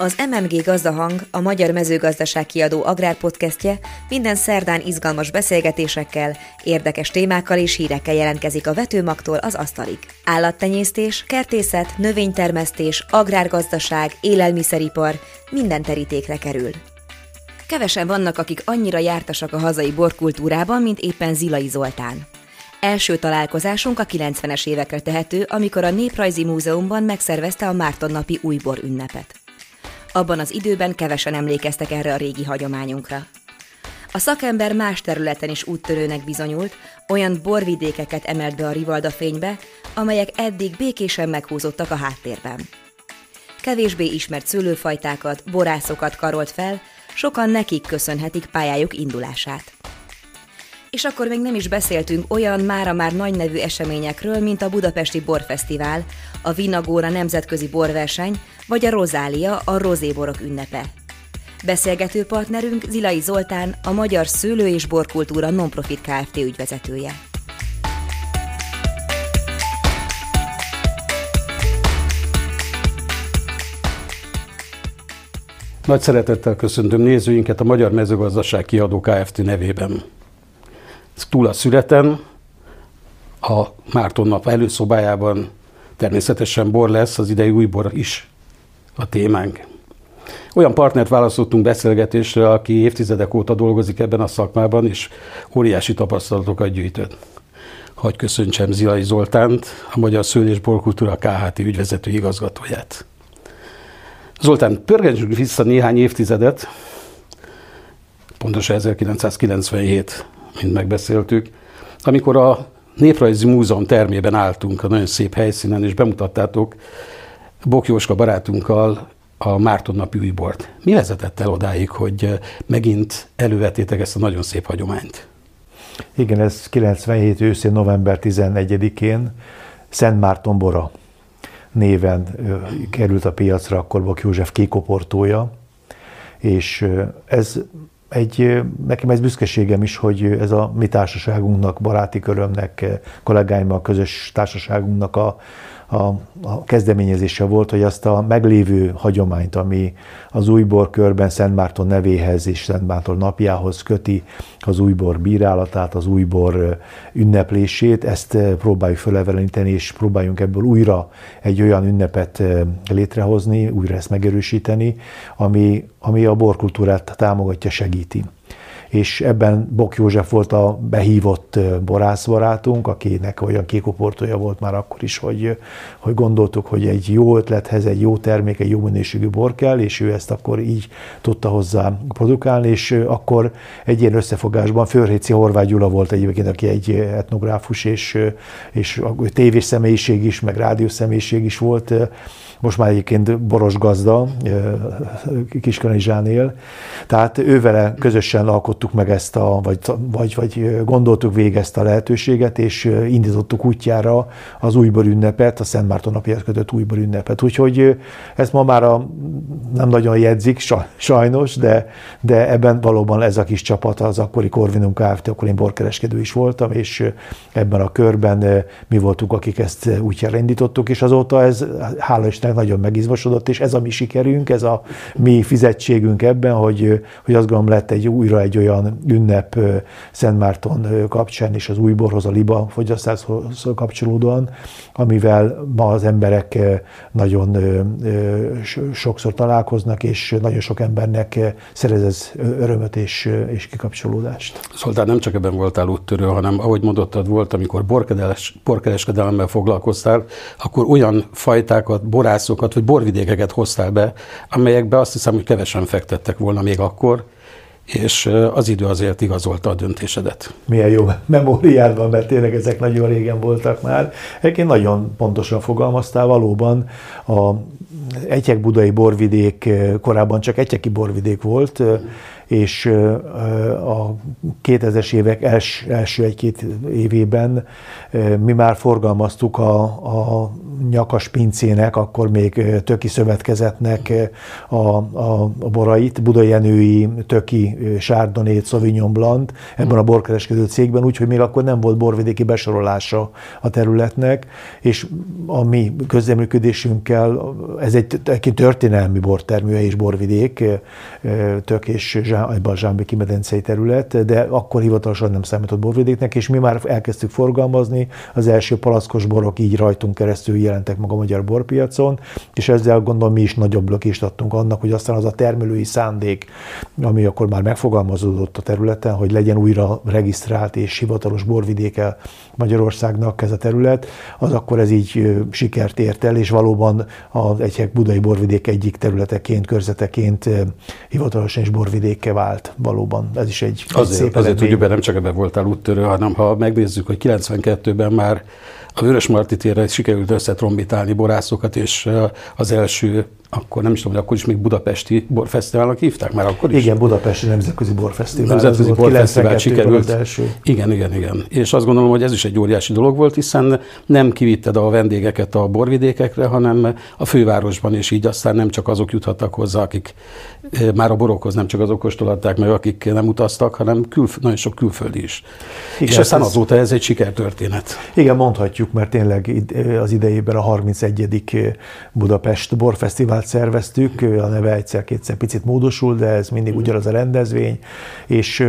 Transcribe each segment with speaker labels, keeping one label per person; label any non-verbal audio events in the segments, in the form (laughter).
Speaker 1: Az MMG Gazdahang, a Magyar Mezőgazdaság kiadó agrárpodcastje minden szerdán izgalmas beszélgetésekkel, érdekes témákkal és hírekkel jelentkezik a vetőmagtól az asztalig. Állattenyésztés, kertészet, növénytermesztés, agrárgazdaság, élelmiszeripar, minden terítékre kerül. Kevesen vannak, akik annyira jártasak a hazai borkultúrában, mint éppen Zilai Zoltán. Első találkozásunk a 90-es évekre tehető, amikor a Néprajzi Múzeumban megszervezte a Márton napi újbor ünnepet. Abban az időben kevesen emlékeztek erre a régi hagyományunkra. A szakember más területen is úttörőnek bizonyult, olyan borvidékeket emelt be a Rivalda fénybe, amelyek eddig békésen meghúzottak a háttérben. Kevésbé ismert szőlőfajtákat, borászokat karolt fel, sokan nekik köszönhetik pályájuk indulását. És akkor még nem is beszéltünk olyan mára már nagy nevű eseményekről, mint a Budapesti Borfesztivál, a Vinagóra Nemzetközi Borverseny, vagy a Rozália, a rozéborok ünnepe. Beszélgető partnerünk Zilai Zoltán, a Magyar Szőlő és Borkultúra Nonprofit Kft. ügyvezetője.
Speaker 2: Nagy szeretettel köszöntöm nézőinket a Magyar Mezőgazdaság Kiadó Kft. nevében. Túl a születen, a Márton nap előszobájában természetesen bor lesz, az idei új bor is a témánk. Olyan partnert választottunk beszélgetésre, aki évtizedek óta dolgozik ebben a szakmában, és óriási tapasztalatokat gyűjtött. Hagy köszöntsem Zilai Zoltánt, a Magyar Szőlő és Borkultúra KHT ügyvezető igazgatóját. Zoltán, pörgessünk vissza néhány évtizedet, pontosan 1997, mint megbeszéltük, amikor a Néprajzi Múzeum termében álltunk a nagyon szép helyszínen, és bemutattátok Bok Jóska barátunkkal a Márton napi újbort. Mi vezetett el odáig, hogy megint elővetétek ezt a nagyon szép hagyományt?
Speaker 3: Igen, ez 97 őszén, november 11-én Szent Márton Bora néven került a piacra akkor Bok József kékoportója, és ez egy, nekem ez büszkeségem is, hogy ez a mi társaságunknak, baráti körömnek, kollégáimmal közös társaságunknak a, a, a kezdeményezése volt, hogy azt a meglévő hagyományt, ami az újbor körben Szent Márton nevéhez és Szent Márton napjához köti az újbor bírálatát, az újbor ünneplését, ezt próbáljuk föleveleníteni, és próbáljunk ebből újra egy olyan ünnepet létrehozni, újra ezt megerősíteni, ami, ami a borkultúrát támogatja, segíti és ebben Bok József volt a behívott borászbarátunk, akinek olyan kékoportója volt már akkor is, hogy, hogy gondoltuk, hogy egy jó ötlethez egy jó termék, egy jó minőségű bor kell, és ő ezt akkor így tudta hozzá produkálni, és akkor egy ilyen összefogásban Főrhéci Horváth Gyula volt egyébként, aki egy etnográfus, és, és tévés személyiség is, meg rádiós személyiség is volt, most már egyébként boros gazda, Kiskanizsán él. Tehát ővele közösen alkottuk meg ezt a, vagy, vagy, vagy gondoltuk végig ezt a lehetőséget, és indítottuk útjára az újbor ünnepet, a Szent Márton napjához kötött újbor ünnepet. Úgyhogy ezt ma már a, nem nagyon jegyzik, sajnos, de, de ebben valóban ez a kis csapat, az akkori Corvinum Kft., akkor én borkereskedő is voltam, és ebben a körben mi voltunk, akik ezt útjára indítottuk, és azóta ez, hála Isten, Istennek nagyon megizmosodott, és ez a mi sikerünk, ez a mi fizetségünk ebben, hogy, hogy azt gondolom lett egy újra egy olyan ünnep Szent Márton kapcsán, és az újborhoz, a liba fogyasztáshoz kapcsolódóan, amivel ma az emberek nagyon sokszor találkoznak, és nagyon sok embernek szerez ez örömöt és, és kikapcsolódást.
Speaker 2: Szóval nem csak ebben voltál úttörő, hanem ahogy mondottad volt, amikor borkereskedelemmel foglalkoztál, akkor olyan fajtákat, borászokat vagy borvidékeket hoztál be, amelyekbe azt hiszem, hogy kevesen fektettek volna még akkor, és az idő azért igazolta a döntésedet.
Speaker 3: Milyen jó (laughs) memóriád van, mert tényleg ezek nagyon régen voltak már. Egyébként nagyon pontosan fogalmaztál, valóban a Egyek-Budai borvidék korábban csak Egyeki borvidék volt, és a 2000-es évek els, első egy-két évében mi már forgalmaztuk a, a nyakas pincének, akkor még töki szövetkezetnek a, a, a borait, Budai Jenői, töki Sárdonét, Sauvignon Blanc ebben a borkereskedő cégben, úgyhogy még akkor nem volt borvidéki besorolása a területnek, és a mi közleműködésünkkel, ez egy, egy történelmi bortermő és borvidék, tök és ebben a Zsámbéki medencei terület, de akkor hivatalosan nem számított borvidéknek, és mi már elkezdtük forgalmazni, az első palackos borok így rajtunk keresztül jelentek meg a magyar borpiacon, és ezzel gondolom mi is nagyobb lökést adtunk annak, hogy aztán az a termelői szándék, ami akkor már megfogalmazódott a területen, hogy legyen újra regisztrált és hivatalos borvidéke Magyarországnak ez a terület, az akkor ez így sikert ért el, és valóban az egyek budai borvidék egyik területeként, körzeteként hivatalosan is borvidéke vált valóban. Ez is egy,
Speaker 2: azért, szép Azért tudjuk, be nem csak ebben voltál úttörő, hanem ha megnézzük, hogy 92-ben már a Vörös Marti térre sikerült összetrombitálni borászokat, és az első akkor nem is tudom, hogy akkor is még Budapesti Borfesztiválnak hívták már akkor is?
Speaker 3: Igen, Budapesti Nemzetközi Borfesztivál.
Speaker 2: Nemzetközi Borfesztivál sikerült. első. Igen, igen, igen. És azt gondolom, hogy ez is egy óriási dolog volt, hiszen nem kivitted a vendégeket a borvidékekre, hanem a fővárosban, és így aztán nem csak azok juthattak hozzá, akik eh, már a borokhoz nem csak azok kóstolatták meg, akik nem utaztak, hanem külf- nagyon sok külföldi is. Igen, és aztán ez... azóta ez egy sikertörténet.
Speaker 3: Igen, mondhatjuk, mert tényleg az idejében a 31. Budapest Borfesztivál festivalt szerveztük, a neve egyszer-kétszer picit módosul, de ez mindig mm. ugyanaz a rendezvény, és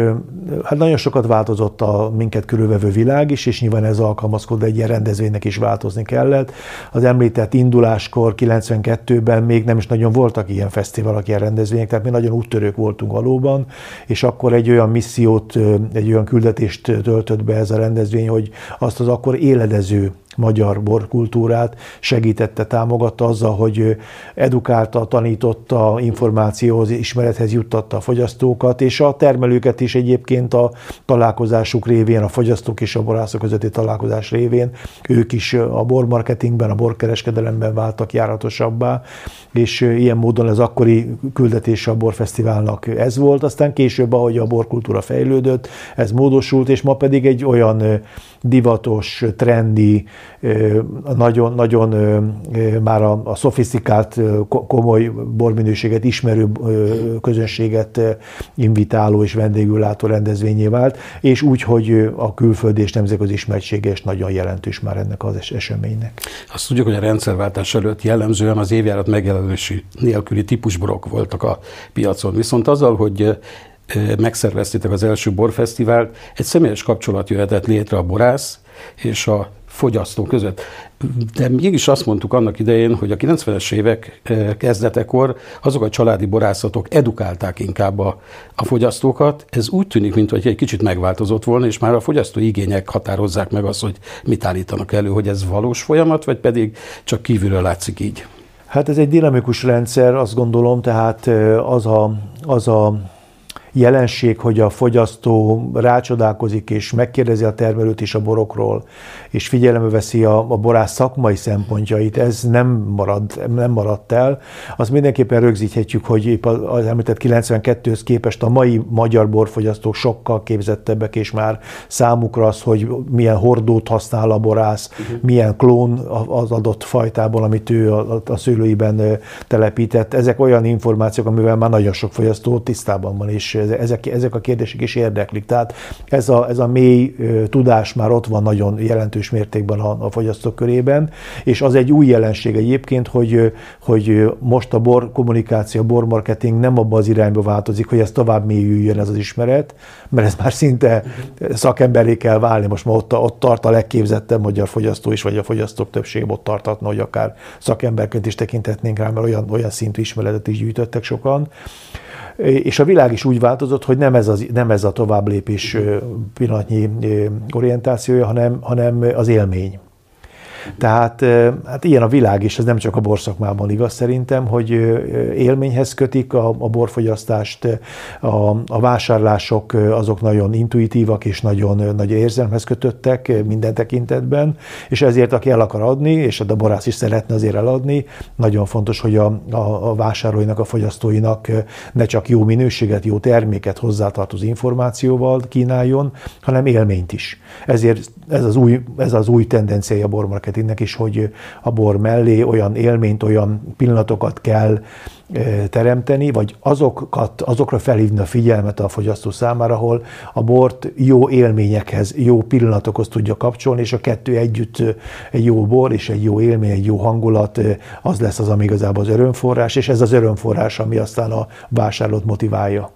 Speaker 3: hát nagyon sokat változott a minket körülvevő világ is, és nyilván ez alkalmazkodva egy ilyen rendezvénynek is változni kellett. Az említett induláskor 92-ben még nem is nagyon voltak ilyen fesztiválok, ilyen rendezvények, tehát mi nagyon úttörők voltunk valóban, és akkor egy olyan missziót, egy olyan küldetést töltött be ez a rendezvény, hogy azt az akkor éledező magyar borkultúrát segítette, támogatta azzal, hogy edukálta, tanította, információhoz, ismerethez juttatta a fogyasztókat, és a termelőket is egyébként a találkozásuk révén, a fogyasztók és a borászok közötti találkozás révén, ők is a bormarketingben, a borkereskedelemben váltak járatosabbá, és ilyen módon az akkori küldetése a borfesztiválnak ez volt, aztán később, ahogy a borkultúra fejlődött, ez módosult, és ma pedig egy olyan divatos, trendi, nagyon, nagyon már a, a szofisztikált, komoly borminőséget ismerő közönséget invitáló és vendégül látó rendezvényé vált, és úgy, hogy a külföldi és nemzetközi ismertsége is nagyon jelentős már ennek az eseménynek.
Speaker 2: Azt tudjuk, hogy a rendszerváltás előtt jellemzően az évjárat megjelenési nélküli típusborok voltak a piacon. Viszont azzal, hogy megszerveztétek az első borfesztivált, egy személyes kapcsolat jöhetett létre a borász és a fogyasztó között. De mégis azt mondtuk annak idején, hogy a 90-es évek kezdetekor azok a családi borászatok edukálták inkább a, a fogyasztókat. Ez úgy tűnik, mintha egy kicsit megváltozott volna, és már a fogyasztó igények határozzák meg azt, hogy mit állítanak elő, hogy ez valós folyamat, vagy pedig csak kívülről látszik így.
Speaker 3: Hát ez egy dinamikus rendszer, azt gondolom, tehát az a, az a jelenség, hogy a fogyasztó rácsodálkozik és megkérdezi a termelőt is a borokról, és figyelembe veszi a, a borász szakmai szempontjait, ez nem, marad, nem maradt el. Azt mindenképpen rögzíthetjük, hogy épp az említett 92-höz képest a mai magyar borfogyasztók sokkal képzettebbek, és már számukra az, hogy milyen hordót használ a borász, uh-huh. milyen klón az adott fajtából, amit ő a, a szőlőiben telepített. Ezek olyan információk, amivel már nagyon sok fogyasztó tisztában van, és ezek, ezek a kérdések is érdeklik. Tehát ez a, ez a mély tudás már ott van nagyon jelentős mértékben a, a fogyasztók körében, és az egy új jelenség egyébként, hogy, hogy most a bor kommunikáció, a bor marketing nem abba az irányba változik, hogy ez tovább mélyüljön ez az ismeret, mert ez már szinte szakemberé kell válni. Most már ott, ott tart a legképzettebb magyar fogyasztó is, vagy a fogyasztók többsége ott tartatna, hogy akár szakemberként is tekintetnénk rá, mert olyan, olyan szintű ismeretet is gyűjtöttek sokan. És a világ is úgy változott, hogy nem ez, az, nem ez a továbblépés pillanatnyi orientációja, hanem, hanem az élmény. Tehát hát ilyen a világ is, ez nem csak a borszakmában igaz szerintem, hogy élményhez kötik a, a borfogyasztást, a, a vásárlások azok nagyon intuitívak és nagyon nagy érzelmhez kötöttek minden tekintetben, és ezért aki el akar adni, és a borász is szeretne azért eladni, nagyon fontos, hogy a, a, a vásárolóinak, a fogyasztóinak ne csak jó minőséget, jó terméket hozzátartozó információval kínáljon, hanem élményt is. Ezért ez az új, ez az új tendenciája a bormarketing marketingnek is, hogy a bor mellé olyan élményt, olyan pillanatokat kell teremteni, vagy azokat, azokra felhívni a figyelmet a fogyasztó számára, ahol a bort jó élményekhez, jó pillanatokhoz tudja kapcsolni, és a kettő együtt egy jó bor és egy jó élmény, egy jó hangulat, az lesz az, ami igazából az örömforrás, és ez az örömforrás, ami aztán a vásárlót motiválja.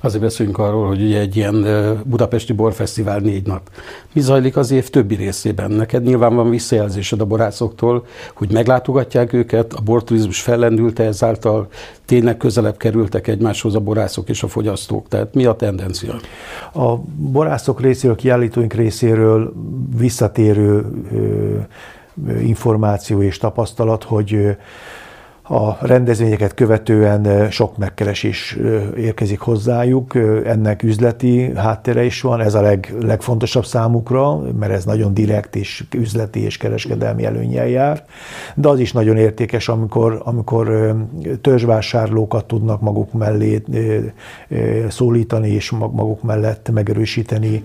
Speaker 2: Azért beszélünk arról, hogy ugye egy ilyen budapesti borfesztivál négy nap. Mi zajlik az év többi részében? Neked nyilván van visszajelzésed a borászoktól, hogy meglátogatják őket, a borturizmus fellendülte ezáltal, tényleg közelebb kerültek egymáshoz a borászok és a fogyasztók. Tehát mi a tendencia?
Speaker 3: A borászok részéről, kiállítóink részéről visszatérő információ és tapasztalat, hogy a rendezvényeket követően sok megkeresés érkezik hozzájuk, ennek üzleti háttere is van, ez a leg, legfontosabb számukra, mert ez nagyon direkt és üzleti és kereskedelmi előnyel jár, de az is nagyon értékes, amikor, amikor törzsvásárlókat tudnak maguk mellé szólítani és maguk mellett megerősíteni,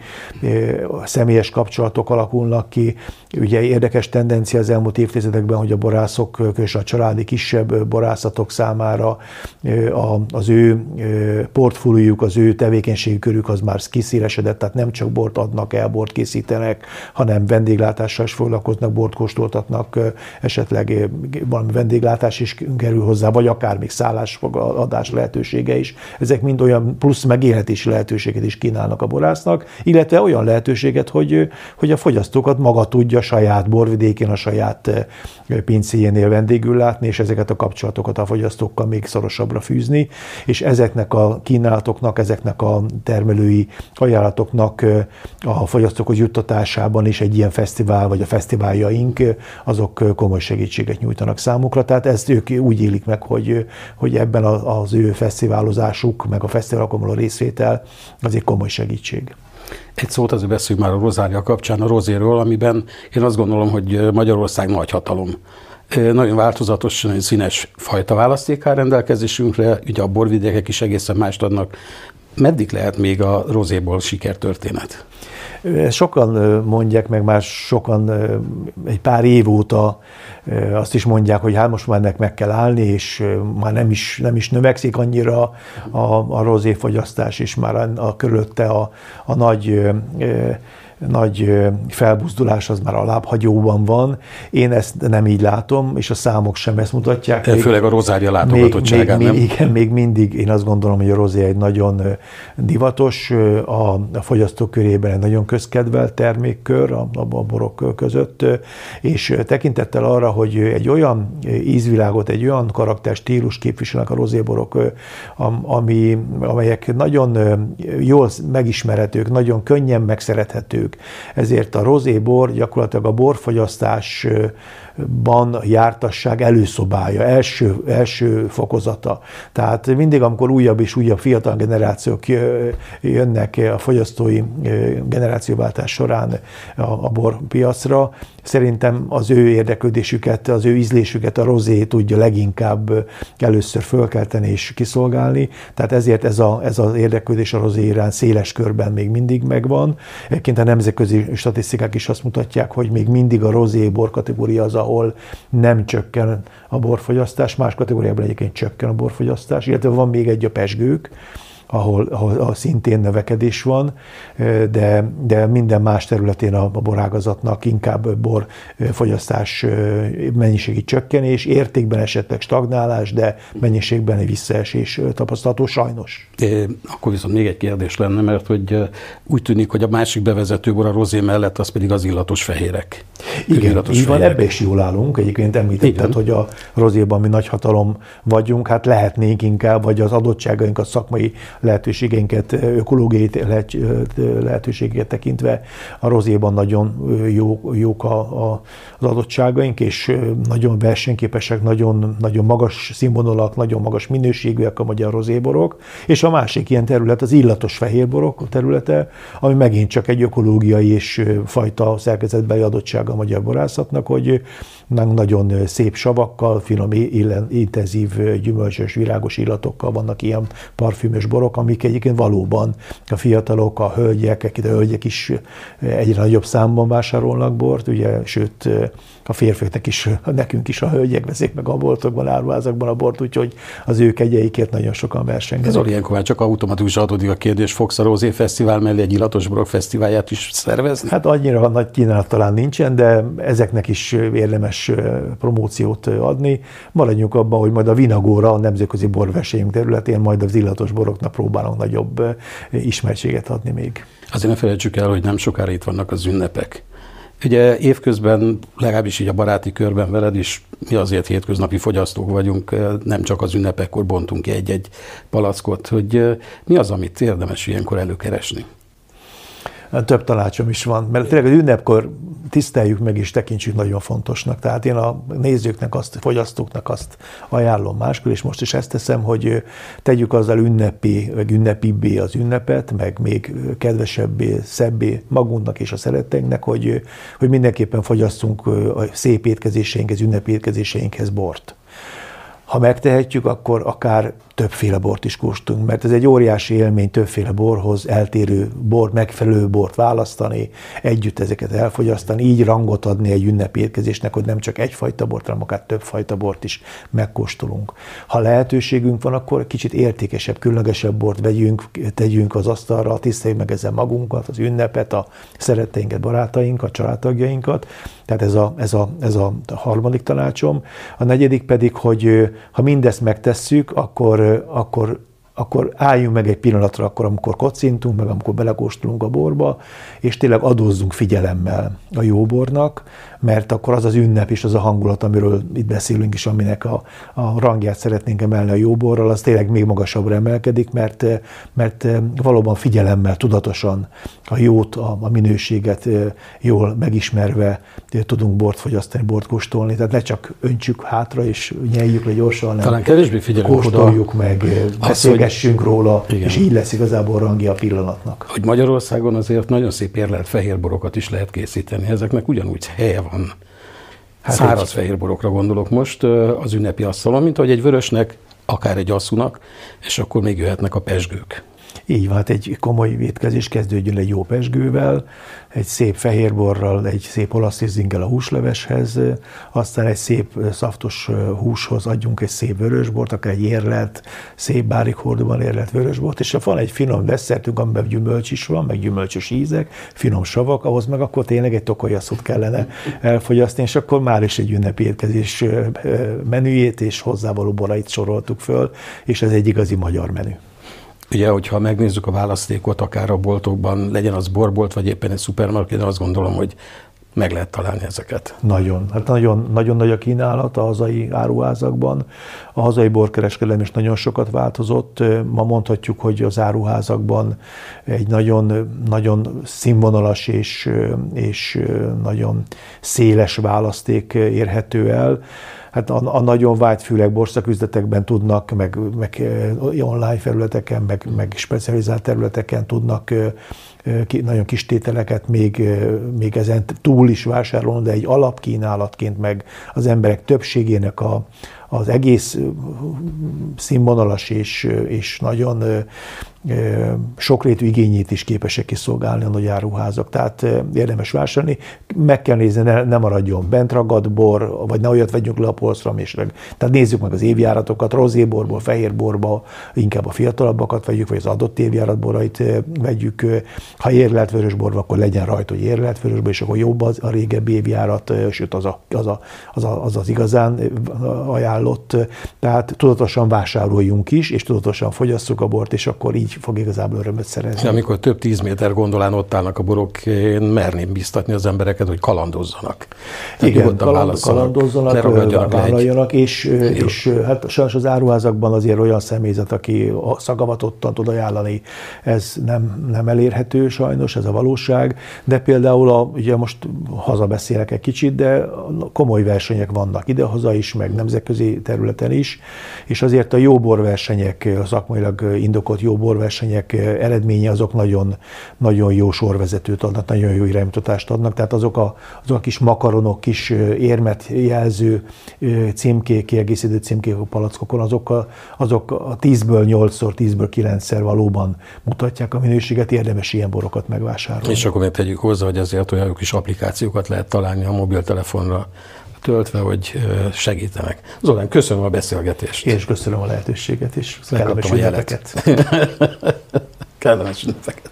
Speaker 3: személyes kapcsolatok alakulnak ki. Ugye érdekes tendencia az elmúlt évtizedekben, hogy a borászok és a családi kisebb borászatok számára az ő portfóliójuk, az ő tevékenységkörük az már kiszélesedett, tehát nem csak bort adnak el, bort készítenek, hanem vendéglátással is foglalkoznak, bort kóstoltatnak, esetleg valami vendéglátás is kerül hozzá, vagy akár még szállásfogadás lehetősége is. Ezek mind olyan plusz megélhetési lehetőséget is kínálnak a borásznak, illetve olyan lehetőséget, hogy, hogy a fogyasztókat maga tudja saját borvidékén, a saját pincéjénél vendégül látni, és ezeket a kapcsolatokat a fogyasztókkal még szorosabbra fűzni, és ezeknek a kínálatoknak, ezeknek a termelői ajánlatoknak a fogyasztókhoz juttatásában is egy ilyen fesztivál, vagy a fesztiváljaink, azok komoly segítséget nyújtanak számukra. Tehát ezt ők úgy élik meg, hogy, hogy ebben az ő fesztiválozásuk, meg a fesztiválokon való részvétel az egy komoly segítség.
Speaker 2: Egy szót azért beszéljünk már a rozária kapcsán, a rozéről, amiben én azt gondolom, hogy Magyarország nagy hatalom nagyon változatos, nagyon színes fajta választék áll rendelkezésünkre, ugye a borvidékek is egészen mást adnak. Meddig lehet még a rozéból sikertörténet?
Speaker 3: Sokan mondják, meg már sokan egy pár év óta azt is mondják, hogy hát most már ennek meg kell állni, és már nem is, nem is növekszik annyira a, a rozéfogyasztás, és már a, a körülötte a, a nagy nagy felbuzdulás az már a lábhagyóban van. Én ezt nem így látom, és a számok sem ezt mutatják.
Speaker 2: Még, Főleg a rozária látogatottságán,
Speaker 3: még, még, Igen, még mindig én azt gondolom, hogy a rozé egy nagyon divatos, a, a fogyasztók körében egy nagyon közkedvelt termékkör a, a borok között, és tekintettel arra, hogy egy olyan ízvilágot, egy olyan karakter stílus képviselnek a rozéborok, ami, amelyek nagyon jól megismerhetők, nagyon könnyen megszerethetők, ezért a rozébor gyakorlatilag a borfogyasztás ban jártasság előszobája, első, első fokozata. Tehát mindig, amikor újabb és újabb fiatal generációk jönnek a fogyasztói generációváltás során a, a borpiacra, szerintem az ő érdeklődésüket, az ő ízlésüket a rozé tudja leginkább először fölkelteni és kiszolgálni, tehát ezért ez, a, ez az érdeklődés a rozé irán széles körben még mindig megvan. Egyébként a nemzetközi statisztikák is azt mutatják, hogy még mindig a rozé bor kategória az, ahol nem csökken a borfogyasztás, más kategóriában egyébként csökken a borfogyasztás, illetve van még egy a pesgők, ahol, ahol, ahol szintén növekedés van, de, de minden más területén a, a borágazatnak inkább borfogyasztás mennyiségi csökkenés, értékben esetleg stagnálás, de mennyiségben egy visszaesés tapasztalható sajnos.
Speaker 2: É, akkor viszont még egy kérdés lenne, mert hogy úgy tűnik, hogy a másik bevezető bor a rozé mellett az pedig az illatos fehérek.
Speaker 3: Igen, így van, ebbe is jól állunk. Egyébként említetted, Igen. hogy a rozéban mi nagy hatalom vagyunk, hát lehetnénk inkább, vagy az adottságainkat, szakmai lehetőségeinket, ökológiai lehetőségeket tekintve. A rozéban nagyon jó, jók a, a, az adottságaink, és nagyon versenyképesek, nagyon, nagyon magas színvonalak, nagyon magas minőségűek a magyar rozéborok, és a másik ilyen terület az illatos fehérborok területe, ami megint csak egy ökológiai és fajta szerkezetbeli adottsága a magyar borászatnak, hogy nagyon szép savakkal, finom, intenzív, gyümölcsös, virágos illatokkal vannak ilyen parfümös borok, borok, amik egyébként valóban a fiatalok, a hölgyek, a hölgyek is egyre nagyobb számban vásárolnak bort, ugye, sőt a férfiaknak is, nekünk is a hölgyek veszik meg a boltokban, áruházakban a bort, úgyhogy az ő kegyeikért nagyon sokan versengezik.
Speaker 2: Ez ilyenkor már csak automatikusan adódik a kérdés, fogsz a Rózé Fesztivál mellé egy illatos borok fesztiválját is szervezni?
Speaker 3: Hát annyira nagy kínálat talán nincsen, de ezeknek is érdemes promóciót adni. Maradjunk abban, hogy majd a Vinagóra, a nemzetközi borversenyünk területén majd az illatos boroknak próbálunk nagyobb ismertséget adni még.
Speaker 2: Azért ne felejtsük el, hogy nem sokára itt vannak az ünnepek. Ugye évközben, legalábbis így a baráti körben veled is, mi azért hétköznapi fogyasztók vagyunk, nem csak az ünnepekkor bontunk ki egy-egy palackot, hogy mi az, amit érdemes ilyenkor előkeresni?
Speaker 3: Több tanácsom is van, mert tényleg az ünnepkor tiszteljük meg és tekintsük nagyon fontosnak. Tehát én a nézőknek, azt, fogyasztóknak azt ajánlom máskor, és most is ezt teszem, hogy tegyük azzal ünnepi, vagy ünnepibbé az ünnepet, meg még kedvesebbé, szebbé magunknak és a szeretteinknek, hogy, hogy mindenképpen fogyasszunk a szép étkezéseinkhez, ünnepi étkezéseinkhez bort. Ha megtehetjük, akkor akár többféle bort is kóstolunk, mert ez egy óriási élmény többféle borhoz, eltérő bor, megfelelő bort választani, együtt ezeket elfogyasztani, így rangot adni egy ünnepi érkezésnek, hogy nem csak egyfajta bort, hanem akár többfajta bort is megkóstolunk. Ha lehetőségünk van, akkor kicsit értékesebb, különlegesebb bort vegyünk, tegyünk az asztalra, tiszteljük meg ezzel magunkat, az ünnepet, a szeretteinket, barátainkat, családtagjainkat. Tehát ez a, ez, a, ez a harmadik tanácsom. A negyedik pedig, hogy ha mindezt megtesszük, akkor akkor, akkor álljunk meg egy pillanatra, akkor, amikor kocintunk, meg amikor belekóstolunk a borba, és tényleg adózzunk figyelemmel a jóbornak, mert akkor az az ünnep és az a hangulat, amiről itt beszélünk is, aminek a, a rangját szeretnénk emelni a jóborral, az tényleg még magasabbra emelkedik, mert, mert valóban figyelemmel, tudatosan a jót, a, a minőséget jól megismerve tudunk bort fogyasztani, bort kóstolni. Tehát ne csak öntsük hátra és nyeljük le gyorsan, hanem
Speaker 2: Talán kevésbé figyelünk
Speaker 3: kóstoljuk oda. meg, beszélgessünk hogy, róla, igen. és így lesz igazából rangja a pillanatnak.
Speaker 2: Hogy Magyarországon azért nagyon szép érlelt fehérborokat is lehet készíteni. Ezeknek ugyanúgy helye van. Hát Száraz egy... fehérborokra gondolok most az ünnepi asztalon, mint hogy egy vörösnek, akár egy asszúnak, és akkor még jöhetnek a pesgők.
Speaker 3: Így van, hát egy komoly étkezés kezdődjön egy jó pesgővel, egy szép fehérborral, egy szép olasz rizzinggel a húsleveshez, aztán egy szép szaftos húshoz adjunk egy szép vörösbort, akár egy érlelt, szép bárik hordóban érlelt vörösbort, és van egy finom desszertünk, amiben gyümölcs is van, meg gyümölcsös ízek, finom savak, ahhoz meg akkor tényleg egy tokolyaszút kellene elfogyasztani, és akkor már is egy ünnepi étkezés menüjét és hozzávaló borait soroltuk föl, és ez egy igazi magyar menü.
Speaker 2: Ugye, hogyha megnézzük a választékot, akár a boltokban, legyen az borbolt, vagy éppen egy szupermarket, azt gondolom, hogy meg lehet találni ezeket.
Speaker 3: Nagyon. Hát nagyon, nagyon nagy a kínálat a hazai áruházakban. A hazai borkereskedelem is nagyon sokat változott. Ma mondhatjuk, hogy az áruházakban egy nagyon, nagyon színvonalas és, és nagyon széles választék érhető el hát a, a nagyon vágyt fülek borszaküzletekben tudnak, meg, meg online felületeken, meg, meg specializált területeken tudnak nagyon kis tételeket még, még ezen túl is vásárolni, de egy alapkínálatként meg az emberek többségének a, az egész színvonalas és, és nagyon sokrétű igényét is képesek kiszolgálni a nagy áruházak. Tehát érdemes vásárolni. Meg kell nézni, ne, ne maradjon bent ragadt bor, vagy ne olyat vegyünk le a polcra, és Tehát nézzük meg az évjáratokat, rozéborból, fehérborba, inkább a fiatalabbakat vegyük, vagy az adott évjáratborait vegyük. Ha érlelt vörösborba, akkor legyen rajta, hogy érlelt vörösbor, és akkor jobb az a régebbi évjárat, sőt az, a, az, a, az, a, az, az igazán ajánlott. Tehát tudatosan vásároljunk is, és tudatosan fogyasszuk a bort, és akkor így fog igazából örömöt szerezni.
Speaker 2: Amikor több tíz méter gondolán ott állnak a borok, én merném biztatni az embereket, hogy kalandozzanak.
Speaker 3: Tehát Igen, kaland, kalandozzanak, vállaljanak, és, és hát sajnos az áruházakban azért olyan személyzet, aki szagavatottan tud ajánlani, ez nem, nem elérhető sajnos, ez a valóság, de például a, ugye most hazabeszélek egy kicsit, de komoly versenyek vannak idehaza is, meg nemzetközi területen is, és azért a jó borversenyek, a szakmailag indokolt jó borversenyek eredménye azok nagyon, nagyon jó sorvezetőt adnak, nagyon jó iránymutatást adnak, tehát azok a, azok a kis makaronok, kis érmet jelző címkék, kiegészítő címkék a palackokon, azok a, azok a 10-ből 8-szor, 10-ből 9-szer valóban mutatják a minőséget, érdemes ilyen borokat megvásárolni.
Speaker 2: És akkor még tegyük hozzá, hogy ezért olyan kis applikációkat lehet találni a mobiltelefonra töltve, hogy segítenek. Zolán, köszönöm a beszélgetést.
Speaker 3: És köszönöm a lehetőséget, és kellemes
Speaker 2: ünnepeket. (laughs) kellemes ünnepeket.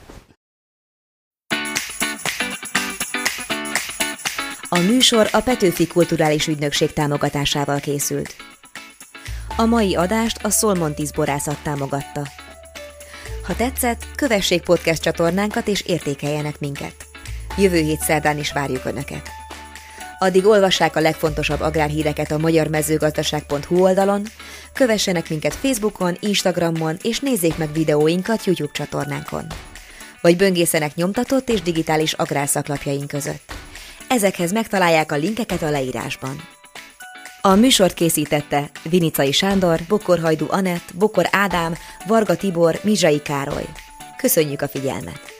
Speaker 1: A műsor a Petőfi Kulturális Ügynökség támogatásával készült. A mai adást a Szolmontis borászat támogatta. Ha tetszett, kövessék podcast csatornánkat és értékeljenek minket. Jövő hét szerdán is várjuk Önöket. Addig olvassák a legfontosabb agrárhíreket a magyarmezőgazdaság.hu oldalon, kövessenek minket Facebookon, Instagramon és nézzék meg videóinkat YouTube csatornánkon. Vagy böngészenek nyomtatott és digitális agrárszaklapjaink között. Ezekhez megtalálják a linkeket a leírásban. A műsort készítette Vinicai Sándor, Bokorhajdu Anett, Bokor Ádám, Varga Tibor, Mizsai Károly. Köszönjük a figyelmet!